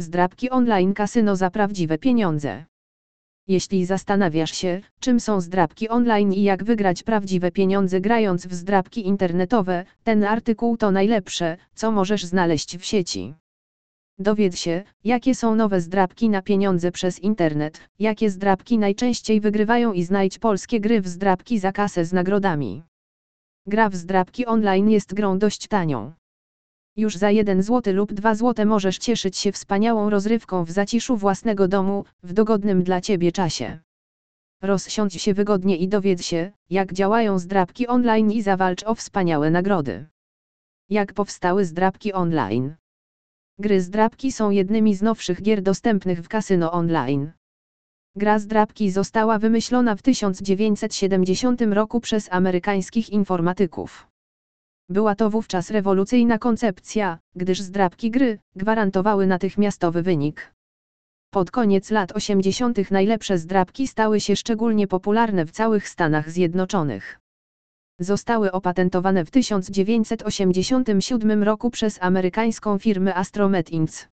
Zdrabki online kasyno za prawdziwe pieniądze. Jeśli zastanawiasz się, czym są zdrabki online i jak wygrać prawdziwe pieniądze grając w zdrabki internetowe, ten artykuł to najlepsze, co możesz znaleźć w sieci. Dowiedz się, jakie są nowe zdrabki na pieniądze przez internet, jakie zdrabki najczęściej wygrywają i znajdź polskie gry w zdrabki za kasę z nagrodami. Gra w zdrabki online jest grą dość tanią. Już za 1 zł lub 2 zł możesz cieszyć się wspaniałą rozrywką w zaciszu własnego domu, w dogodnym dla Ciebie czasie. Rozsiądź się wygodnie i dowiedz się, jak działają zdrabki online i zawalcz o wspaniałe nagrody. Jak powstały zdrabki online? Gry zdrabki są jednymi z nowszych gier dostępnych w kasyno online. Gra zdrabki została wymyślona w 1970 roku przez amerykańskich informatyków. Była to wówczas rewolucyjna koncepcja, gdyż zdrabki gry gwarantowały natychmiastowy wynik. Pod koniec lat 80. najlepsze zdrabki stały się szczególnie popularne w całych Stanach Zjednoczonych. Zostały opatentowane w 1987 roku przez amerykańską firmę Astromet Inc.